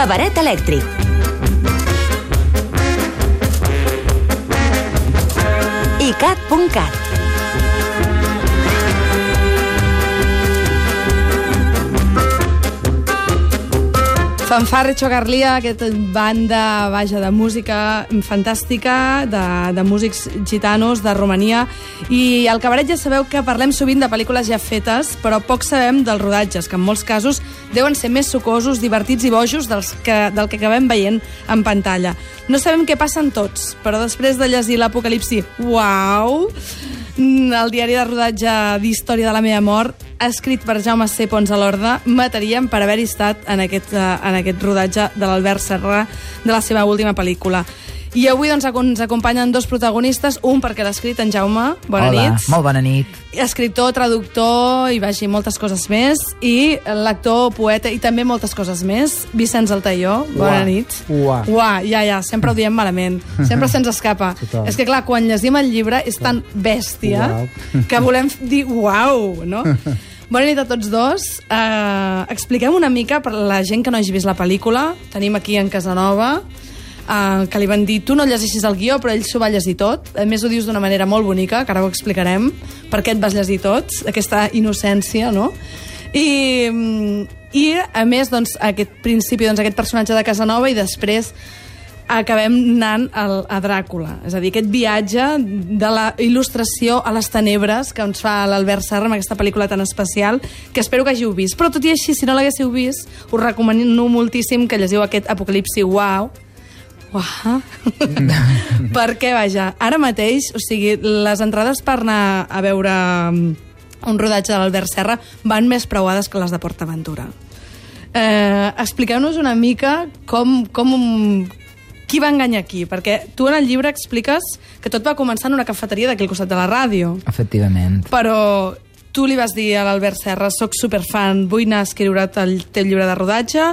Cabaret elèctric. icat.cat Fanfarre Chocarlia, aquesta banda vaja, de música fantàstica, de, de músics gitanos de Romania. I al cabaret ja sabeu que parlem sovint de pel·lícules ja fetes, però poc sabem dels rodatges, que en molts casos deuen ser més sucosos, divertits i bojos dels que, del que acabem veient en pantalla. No sabem què passen tots, però després de llegir l'Apocalipsi, uau, el diari de rodatge d'Història de la meva mort, escrit per Jaume C. Pons a l'Orde, mataríem per haver-hi estat en aquest, uh, en aquest rodatge de l'Albert Serra de la seva última pel·lícula. I avui doncs, ens acompanyen dos protagonistes, un perquè l'ha escrit en Jaume, bona Hola, nit. molt bona nit. Escriptor, traductor i vagi, moltes coses més. I l'actor, poeta i també moltes coses més. Vicenç Altaió, bona Uà. nit. Uà. Uà, ja, ja, sempre ho diem malament. Sempre se'ns escapa. Total. És que clar, quan llegim el llibre és tan bèstia Uau. que volem dir uau, no? Bona nit a tots dos. Uh, expliquem una mica per la gent que no hagi vist la pel·lícula. Tenim aquí en Casanova, uh, que li van dir tu no llegeixis el guió, però ell s'ho va llegir tot. A més, ho dius d'una manera molt bonica, que ara ho explicarem, per què et vas llegir tot, aquesta innocència, no? I, mm, i a més, doncs, aquest principi, doncs, aquest personatge de Casanova i després acabem anant al, a Dràcula. És a dir, aquest viatge de la il·lustració a les tenebres que ens fa l'Albert Serra amb aquesta pel·lícula tan especial, que espero que hàgiu vist. Però tot i així, si no l'haguéssiu vist, us recomano moltíssim que llegiu aquest Apocalipsi Wow, Uah. Perquè, vaja, ara mateix, o sigui, les entrades per anar a veure mm, un rodatge de l'Albert Serra van més preuades que les de PortAventura. Eh, Expliqueu-nos una mica com, com, qui va enganyar qui? Perquè tu en el llibre expliques que tot va començar en una cafeteria d'aquí al costat de la ràdio. Efectivament. Però tu li vas dir a l'Albert Serra soc superfan, vull anar a escriure el teu llibre de rodatge,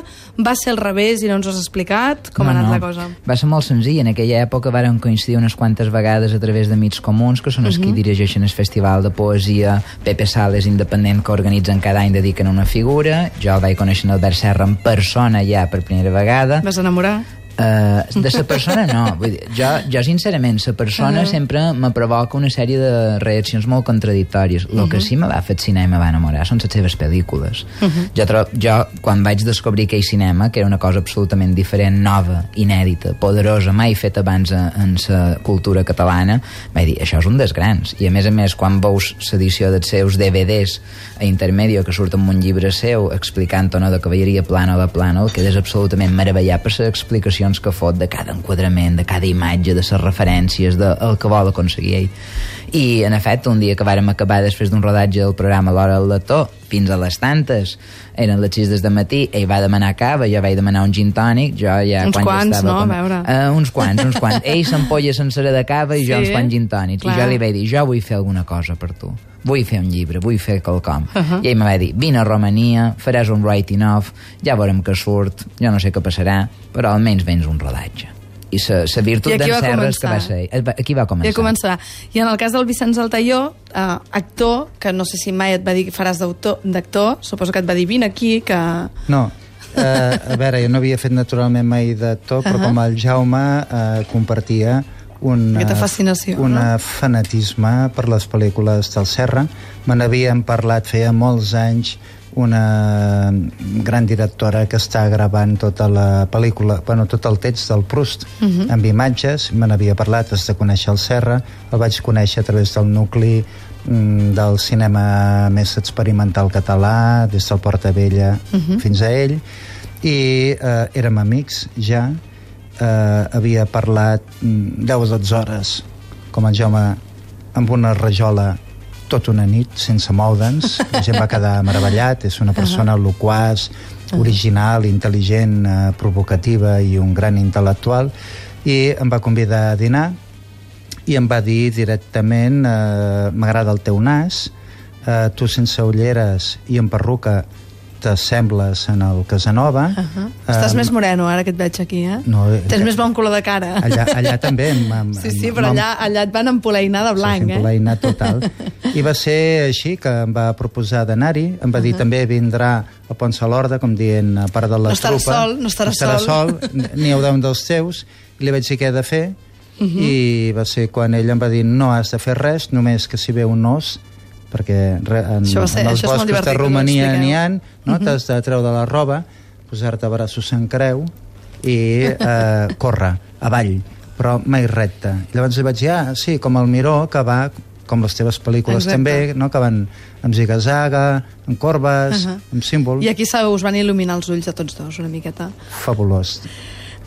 va ser al revés i no ens ho has explicat? Com ha anat la cosa? Va ser molt senzill. En aquella època varen coincidir unes quantes vegades a través d'amics comuns, que són els Mhm. qui dirigeixen el Festival de Poesia, Pepe Sales independent, que organitzen cada any dediquen una figura. Jo vaig conèixer en Albert Serra en persona ja per primera vegada. Vas enamorar? Uh, de la persona no Vull dir, jo, jo sincerament la persona uh -huh. sempre me provoca una sèrie de reaccions molt contradictòries el uh -huh. que sí me va fer cinema i me va enamorar són les seves pel·lícules uh -huh. jo, tro jo quan vaig descobrir aquell cinema que era una cosa absolutament diferent nova, inèdita, poderosa mai fet abans a- en la cultura catalana vaig dir, això és un dels grans i a més a més quan veus l'edició dels seus DVDs a intermedio que surt amb un llibre seu explicant o no de cavalleria plana de plana quedes absolutament meravellat per les explicacions que fot de cada enquadrament, de cada imatge, de les referències, del de que vol aconseguir ell. I, en efecte, un dia que vàrem acabar després d'un rodatge del programa L'Hora del Lector, fins a les tantes, eren les 6 de matí, ell va demanar cava, jo vaig demanar un gin tònic, jo ja... Uns quan quants, ja estava no? con- A veure. Uh, uns quants, uns quants. Ell s'ampolla sencera de cava i jo Sí, uns quants gin tònics. clar. I jo li vaig dir, jo vull fer alguna cosa per tu. Vull fer un llibre, vull fer quelcom. Uh. -huh. I ell me va dir, vine a Romania, faràs un writing off, ja veurem què surt, jo no sé què passarà, però almenys vens un rodatge. I la, virtut I d'en és que va ser... ell. Aquí va I començar. a començar. I en el cas del Vicenç Altaió, eh, actor, que no sé si mai et va dir que faràs d'actor, suposo que et va dir vine aquí, que... No, eh, a veure, jo no havia fet naturalment mai d'actor, però Ahà. com el Jaume eh, compartia un, Aquesta fascinació, un no? fanatisme per les pel·lícules del Serra. Me n'havien parlat feia molts anys una gran directora que està gravant tota la pel·lícula, bueno, tot el text del Proust uh -huh. amb imatges, me n'havia parlat des de conèixer el Serra, el vaig conèixer a través del nucli mm, del cinema més experimental català, des del Portavella uh -huh. fins a ell, i eh, érem amics ja, eh, havia parlat mm, 10 o 12 hores, com el Jaume, amb una rajola tot una nit sense moure'ns. La gent va quedar meravellat és una persona uh -huh. loquaç original, intel·ligent, eh, provocativa i un gran intel·lectual. I em va convidar a dinar i em va dir directament eh, m'agrada el teu nas eh, tu sense ulleres i amb perruca t'assembles en el Casanova. Uh -huh. Estàs més moreno ara que et veig aquí, eh? No, eh, Tens més bon color de cara. Allà, allà també. Amb, amb, Sí, sí, però amb- allà, allà et van empolainar de blanc, Sí, eh? empolaïnat total. I va ser així que em va proposar d'anar-hi. Em va dir també vindrà a Pont Salorda, com dient, a part de la No trupa. sol, no estarà no estarà sol. sol. N'hi haurà un dels teus. I li vaig dir què he de fer. Mhm. I va ser quan ell em va dir no has de fer res, només que si ve un os perquè re, en, Això ser- en els boscos de Romania n'hi ha, no? t'has de treure la roba, posar-te braços en creu i eh, córrer avall, però mai recte. I llavors li vaig dir, ah, sí, com el Miró, que va, com les teves pel·lícules Exacte. també, no? que van amb zigazaga, amb corbes, Uh -huh. amb símbol, I aquí se us van il·luminar els ulls a tots dos, una miqueta. fabulós.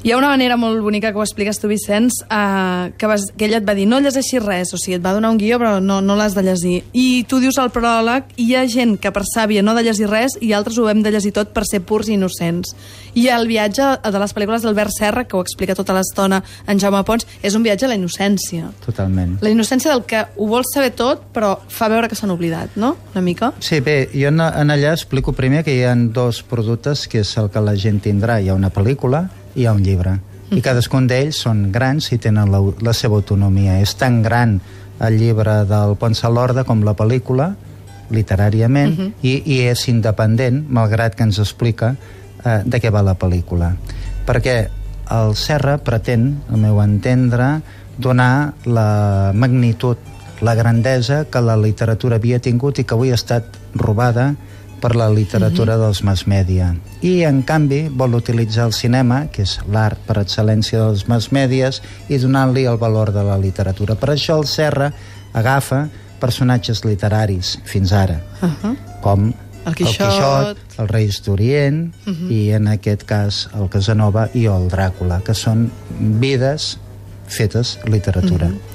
Hi ha una manera molt bonica que ho expliques tu, Vicenç, eh, que, vas, que ella et va dir no llegeixis res, o sigui, et va donar un guió però no, no l'has de llegir. I tu dius al pròleg, hi ha gent que per sàvia no ha de llegir res i altres ho hem de llegir tot per ser purs i innocents. I el viatge de les pel·lícules d'Albert Serra, que ho explica tota l'estona en Jaume Pons, és un viatge a la innocència. Totalment. La innocència del que ho vols saber tot, però fa veure que s'han oblidat, no? Una mica? Sí, bé, jo en, en allà explico primer que hi ha dos productes, que és el que la gent tindrà. Hi ha una pel·lícula i hi ha un llibre. I cadascun d'ells són grans i tenen la, la seva autonomia. És tan gran el llibre del Pont Salorda com la pel·lícula, literàriament, uh -huh. i, i és independent, malgrat que ens explica eh, de què va la pel·lícula. Perquè el Serra pretén, al meu entendre, donar la magnitud, la grandesa que la literatura havia tingut i que avui ha estat robada per la literatura dels mass media. I, en canvi, vol utilitzar el cinema, que és l'art per excel·lència dels mass medies, i donant-li el valor de la literatura. Per això el Serra agafa personatges literaris, fins ara, Uh -huh. com El Quixot. el, Quixot, el Reis d'Orient uh -huh. i en aquest cas el Casanova i el Dràcula, que són vides fetes literatura. Uh -huh.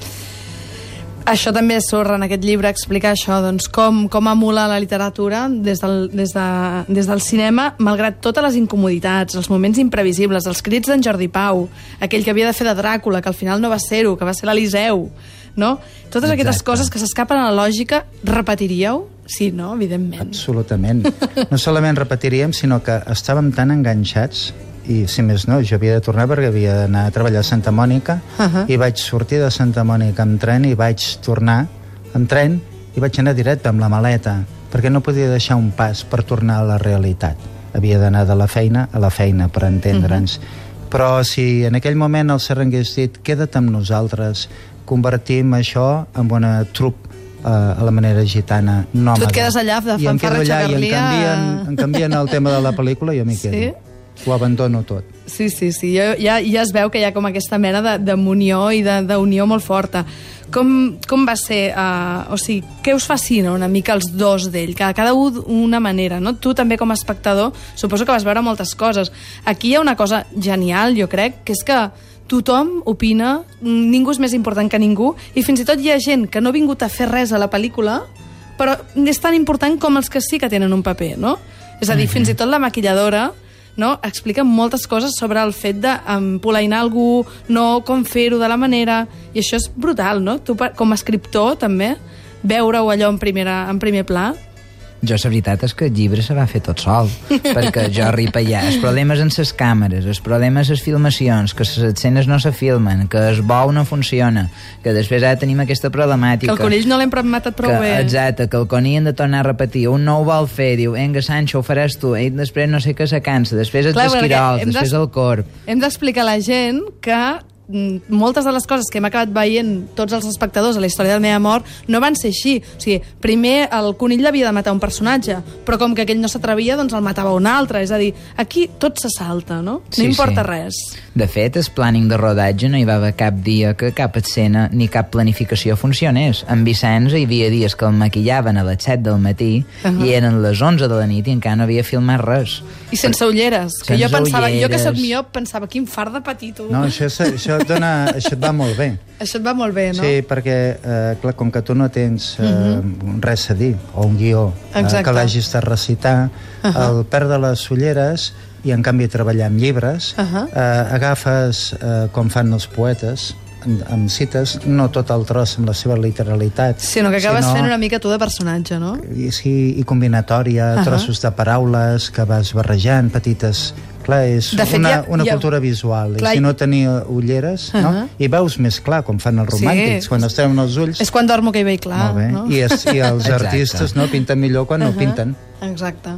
Això també surt en aquest llibre explicar això, doncs, com, com emula la literatura des del, des, de, des del cinema, malgrat totes les incomoditats, els moments imprevisibles, els crits d'en Jordi Pau, aquell que havia de fer de Dràcula, que al final no va ser-ho, que va ser l'Eliseu, no? Totes Exacte. aquestes coses que s'escapen a la lògica, repetiríeu? Sí, no? Evidentment. Absolutament. No solament repetiríem, sinó que estàvem tan enganxats i, si més no, jo havia de tornar perquè havia d'anar a treballar a Santa Mònica Uh -huh. i vaig sortir de Santa Mònica amb tren i vaig tornar en tren i vaig anar directe amb la maleta perquè no podia deixar un pas per tornar a la realitat. Havia d'anar de la feina a la feina, per entendre'ns. Però si en aquell moment el Serra hagués dit queda't amb nosaltres, convertim això en una trup eh, a la manera gitana nòmada. Tu et quedes allà de I em quedo fanfarra allà i em canvien, em canvien el tema de la pel·lícula i jo m'hi Sí? quedo. Ho abandono tot. Sí, sí, sí. Jo, ja, ja es veu que hi ha com aquesta mena de- d'unió i de- d'unió molt forta. Com, com va ser... Uh, o sigui, què us fascina una mica els dos d'ell? Cada, cada un d'una manera, no? Tu també com a espectador suposo que vas veure moltes coses. Aquí hi ha una cosa genial, jo crec, que és que tothom opina, ningú és més important que ningú, i fins i tot hi ha gent que no ha vingut a fer res a la pel·lícula, però és tan important com els que sí que tenen un paper, no? És a dir, fins i tot la maquilladora no? explica moltes coses sobre el fet d'empolainar algú, no com fer-ho de la manera, i això és brutal, no? Tu, com a escriptor, també, veure-ho allò en, primera, en primer pla, Jo, la veritat és que el llibre se va fer tot sol, perquè jo ripa allà. Els problemes amb les càmeres, els problemes amb les filmacions, que les escenes no se filmen, que el bou no funciona, que després ara tenim aquesta que problemàtica... el conill no l'hem matat prou que, bé. Exacte, que el conill han de tornar a repetir, un no ho vol fer, diu, enga, Sancho, ho faràs tu, ell després no sé què se cansa, després els Clar, esquirols, hem després d'es- el corp... Hem d'explicar a la gent que moltes de les coses que hem acabat veient tots els espectadors a la història del meu amor no van ser així. O sigui, primer el conill havia de matar un personatge, però com que aquell no s'atrevia, doncs el matava un altre. És a dir, aquí tot se salta, no? No Sí, importa sí. res. De fet, el planning de rodatge no hi va haver cap dia que cap escena ni cap planificació funcionés. En Vicenç hi havia dies que el maquillaven a les 7 del matí Uh -huh. i eren les 11 de la nit i encara no havia filmat res. I sense ulleres, que jo Sense pensava, jo que sóc ulleres. miop, pensava, quin far de petit, No, això, és- això, et dona, això et va molt bé. Això et va molt bé, no? Sí, perquè, eh, clar, com que tu no tens eh, res a dir, o un guió eh, que l'hagis de recitar, uh -huh. el perd de les ulleres i, en canvi, treballar amb llibres, uh. -huh. eh, agafes, eh, com fan els poetes, amb cites, no tot el tros amb la seva literalitat. Sinó que acabes fent una mica tu de personatge, no? I, sí, i combinatòria, uh -huh. trossos de paraules que vas barrejant, petites... Clar, és De fet, una, ja- una ja- cultura visual. Clar, I si no tenia ulleres, Uh -huh. no? i veus més clar com fan els Sí. romàntics, quan es treuen els ulls... És quan dormo que hi veig clar, Molt bé. no? I, es, I els artistes no pinten millor quan no pinten. Exacte.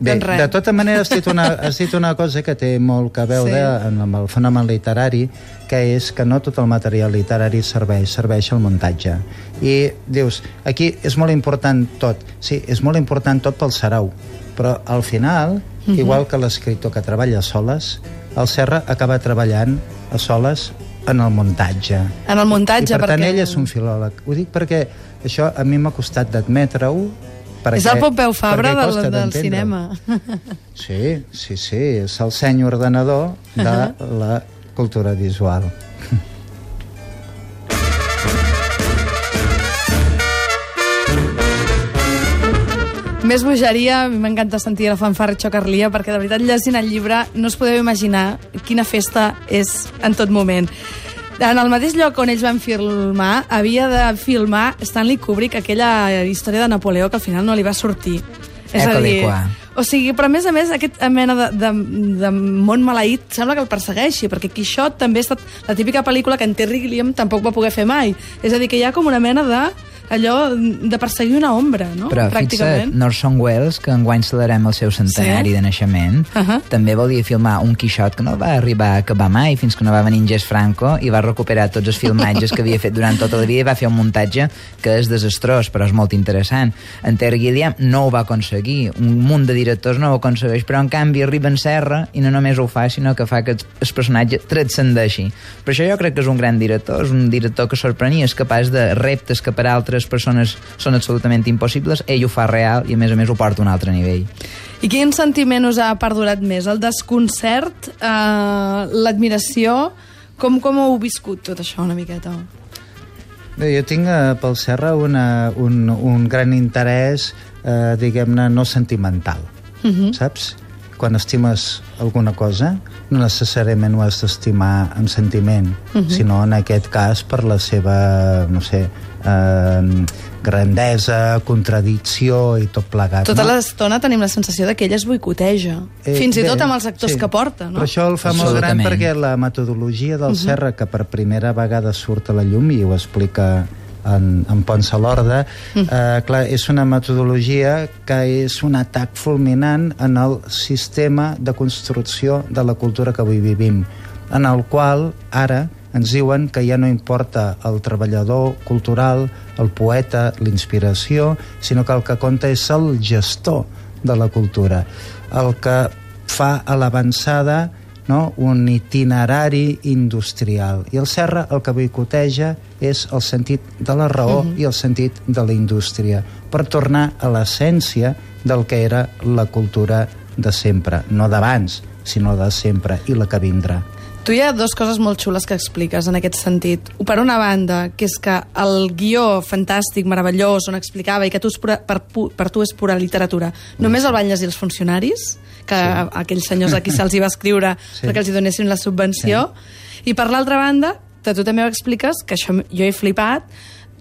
Bé, doncs de tota manera has dit, una, has dit una cosa que té molt que veure Sí. sí. amb el fenomen literari, que és que no tot el material literari serveix, serveix al muntatge. I dius, aquí és molt important tot. Sí, és molt important tot pel Sarau, però al final, Mhm. igual que l'escriptor que treballa a soles, el Serra acaba treballant a soles en el muntatge. En el muntatge, I per tant, perquè... ell és un filòleg. Ho dic perquè això a mi m'ha costat d'admetre-ho, perquè, És el Pompeu Fabra del, del cinema. Sí, sí, sí, és el seny ordenador de Ahà. la cultura visual. Més bogeria, a mi m'encanta sentir la fanfarra Xocarlia, perquè de veritat llegint el llibre no us podeu imaginar quina festa és en tot moment. En el mateix lloc on ells van filmar, havia de filmar Stanley Kubrick aquella història de Napoleó que al final no li va sortir. És a dir, quoi. o sigui, però a més a més, aquest mena de, de, de món maleït sembla que el persegueixi, perquè Quixot també ha estat la típica pel·lícula que en Terry Gilliam tampoc va poder fer mai. És a dir, que hi ha com una mena de allò de perseguir una ombra, no? Però Pràcticament. fixa't, Norson Wells, que enguany celebrem el seu centenari Sí? de naixement, Ahà. també volia filmar un Quixot que no va arribar a acabar mai fins que no va venir en Jess Franco i va recuperar tots els filmatges que havia fet durant tota la vida i va fer un muntatge que és desastrós, però és molt interessant. En Terry Gilliam no ho va aconseguir, un munt de directors no ho aconsegueix, però en canvi arriba en Serra i no només ho fa, sinó que fa que el personatge transcendeixi. Per això jo crec que és un gran director, és un director que sorprenia, és capaç de reptes que per altres persones són absolutament impossibles, ell ho fa real i a més a més ho porta a un altre nivell. I quin sentiment us ha perdurat més? El desconcert, eh, l'admiració? Com, com ho heu viscut tot això una miqueta? Bé, jo tinc eh, pel Serra una, un, un gran interès, eh, diguem-ne, no sentimental, uh -huh. saps? Quan estimes alguna cosa, no necessàriament ho has d'estimar amb sentiment, uh -huh. sinó en aquest cas per la seva, no sé, eh, grandesa, contradicció i tot plegat. Tota no? l'estona tenim la sensació de que ell es boicoteja. Eh, Fins i bé, tot amb els actors sí. que porta, no? Però això el fa molt gran perquè la metodologia del uh -huh. Serra, que per primera vegada surt a la llum i ho explica en, en Pons a l'Orda, -huh. eh, clar, és una metodologia que és un atac fulminant en el sistema de construcció de la cultura que avui vivim, en el qual ara ens diuen que ja no importa el treballador cultural, el poeta, l'inspiració, sinó que el que compta és el gestor de la cultura, el que fa a l'avançada no? un itinerari industrial. I el Serra el que boicoteja és el sentit de la raó uh -huh. i el sentit de la indústria, per tornar a l'essència del que era la cultura de sempre, no d'abans, sinó de sempre, i la que vindrà. Tu hi ha dues coses molt xules que expliques en aquest sentit. Per una banda, que és que el guió fantàstic, meravellós, on explicava i que tu és pura, per, per tu és pura literatura, només el van llegir els funcionaris, que sí. aquells senyors a qui se'ls va escriure sí. perquè els hi donessin la subvenció, sí. i per l'altra banda, que tu també ho expliques, que això jo he flipat,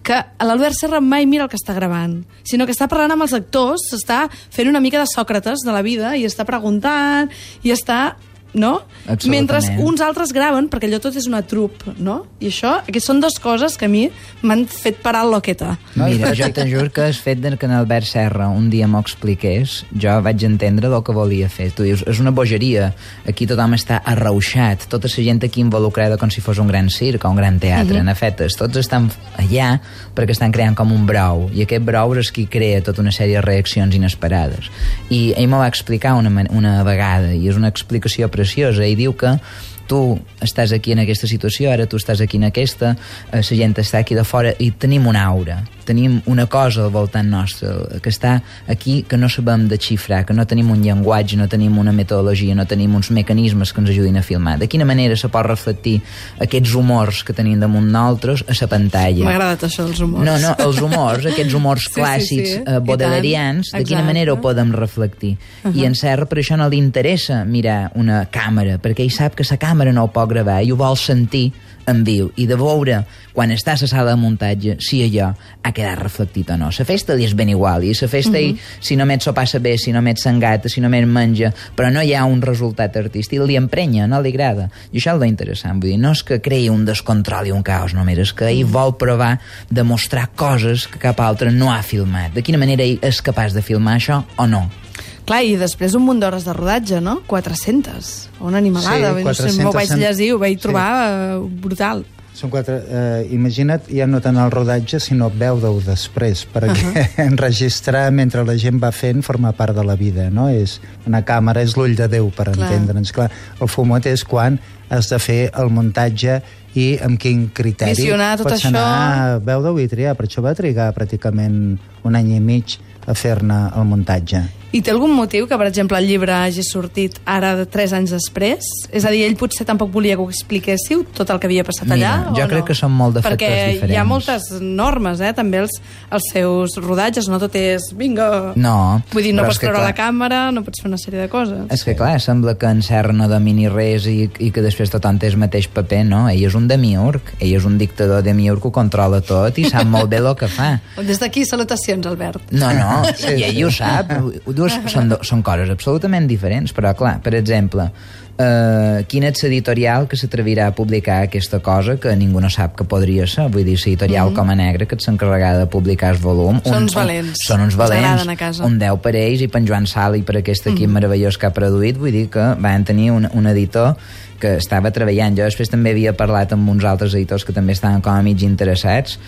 que l'Albert Serra mai mira el que està gravant, sinó que està parlant amb els actors, està fent una mica de Sòcrates de la vida i està preguntant i està no? Mentre uns altres graven, perquè allò tot és una trup, no? I això, aquestes són dues coses que a mi m'han fet parar loqueta. Mira, jo te'n juro que el fet que en Albert Serra un dia m'ho expliqués, jo vaig entendre el que volia fer. Tu dius, és una bogeria, aquí tothom està arrauxat, tota la gent aquí involucrada com si fos un gran circ o un gran teatre. Uh -huh. En efecte, tots estan allà perquè estan creant com un brou, i aquest brou és qui crea tota una sèrie de reaccions inesperades. I ell m'ho va explicar una, una vegada, i és una explicació preciosa, i diu que tu estàs aquí en aquesta situació, ara tu estàs aquí en aquesta, eh, la gent està aquí de fora i tenim una aura, tenim una cosa al voltant nostre que està aquí que no sabem de xifrar, que no tenim un llenguatge, no tenim una metodologia, no tenim uns mecanismes que ens ajudin a filmar. De quina manera se pot reflectir aquests humors que tenim damunt nosaltres a la pantalla? M'ha agradat això, els humors. No, no, els humors, aquests humors Sí, sí, clàssics sí. eh, I bodelerians, de quina manera ho podem reflectir. Uh -huh. I en Serra per això no li interessa mirar una càmera, perquè ell sap que la càmera càmera no ho pot gravar i ho vol sentir en viu i de veure quan està a la sala de muntatge si allò ha quedat reflectit o no. La festa li és ben igual i la festa uh -huh. si només s'ho passa bé, si només s'engata, si només menja, però no hi ha un resultat artístic, li emprenya, no li agrada. I això és lo interessant, vull dir, no és que creï un descontrol i un caos només, és que ell vol provar de mostrar coses que cap altre no ha filmat. De quina manera ell és capaç de filmar això o no. Clar, i després un munt d'hores de rodatge, no? 400. Una animalada. Sí, no sé, 400 m'ho vaig llegir, ho vaig Sí. trobar eh, brutal. Són quatre... Eh, imagina't, ja no tant el rodatge, sinó veu-ho després, perquè uh -huh. enregistrar mentre la gent va fent forma part de la vida, no? És una càmera, és l'ull de Déu, per entendre'ns. Clar, el fumet és quan has de fer el muntatge i amb quin criteri Visionar tot pots això. anar a veu i triar. Per això va trigar pràcticament un any i mig a fer-ne el muntatge. I té algun motiu que, per exemple, el llibre hagi sortit ara, de tres anys després? És a dir, ell potser tampoc volia que ho expliquéssiu, tot el que havia passat Mira, allà, jo o crec no? que són molt de Perquè diferents. hi ha moltes normes, eh? També els, els seus rodatges, no tot és, vinga... No, Vull dir, no pots és treure clar, la càmera, no pots fer una sèrie de coses. És que, clar, sembla que en Serra no domini res i, i que després tothom té el mateix paper, no? Ell és un demiurg, ell és un dictador demiurg que ho controla tot i sap molt bé el que fa. Des d'aquí, salutacions, Albert. No, no, Sí, i ell ho sap. Dues, són, do- són coses absolutament diferents, però, clar, per exemple, eh, quin és l'editorial que s'atrevirà a publicar aquesta cosa que ningú no sap que podria ser? Vull dir, l'editorial mm -hmm. com a negra que s'encarregada de publicar el volum. Són un- uns valents. Un, són uns valents. a casa. Un 10 per ells i per en Joan Sala i per aquest equip mm -hmm. meravellós que ha produït. Vull dir que van tenir un, un editor que estava treballant. Jo després també havia parlat amb uns altres editors que també estaven com a mig interessats,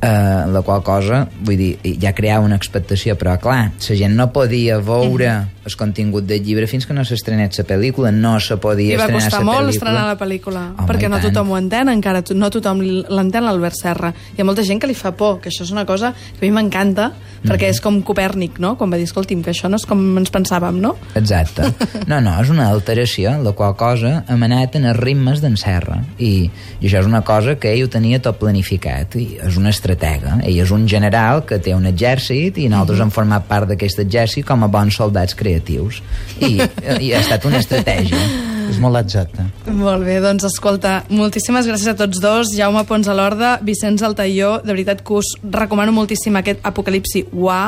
eh, la qual cosa, vull dir, ja creava una expectació, però clar, la gent no podia veure Mhm. el contingut del llibre fins que no s'estrenés la pel·lícula, no se podia I va estrenar costar molt pel·lícula. estrenar la pel·lícula, Home, perquè no tant. tothom ho entén encara, no tothom l'entén l'Albert Serra. Hi ha molta gent que li fa por, que això és una cosa que a mi m'encanta, perquè Mhm. és com Copèrnic, no? Quan va dir, escolti'm, que això no és com ens pensàvem, no? Exacte. No, no, és una alteració, la qual cosa hem anat en els ritmes d'en Serra. I, I això és una cosa que ell ho tenia tot planificat. I és una estratega. Ell és un general que té un exèrcit i nosaltres hem format part d'aquest exèrcit com a bons soldats creatius. I, i ha estat una estratègia. És molt exacte. Molt bé, doncs escolta, moltíssimes gràcies a tots dos, Jaume Pons a l'Horda, Vicenç Altaió, de veritat que us recomano moltíssim aquest Apocalipsi UA,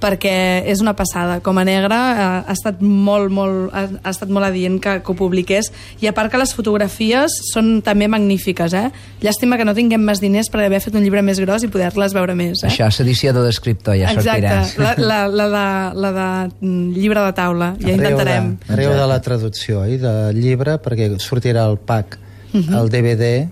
perquè és una passada. Com a negre eh, ha estat molt, molt, ha, ha estat molt adient que, que ho publiqués, i a part que les fotografies són també magnífiques, eh? Llàstima que no tinguem més diners per haver fet un llibre més gros i poder-les veure més, eh? Això és l'edició de l'escriptor, ja sortirà. Exacte, la, la, la, de, la de mm, llibre de taula, ja intentarem. De, arreu de la traducció i del llibre, perquè sortirà el pack, el DVD...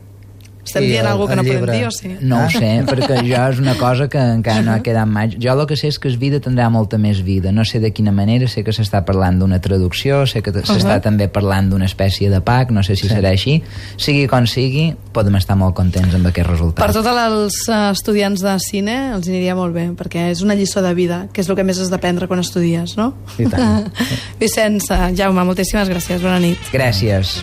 Estem i dient el- alguna que el no podem llibre. dir, o sí? No ho sé, perquè jo és una cosa que encara no ha quedat mai. Jo el que sé és que es vida tindrà molta més vida. No sé de quina manera, sé que s'està parlant d'una traducció, sé que s'està també parlant d'una espècie de pack, no sé si serà així. Sigui com sigui, podem estar molt contents amb aquest resultat. Per tots els eh, estudiants de cine els aniria molt bé, perquè és una lliçó de vida, que és el que més has d'aprendre quan estudies, no? I tant. Vicenç, eh, Jaume, moltíssimes gràcies, bona nit. Gràcies.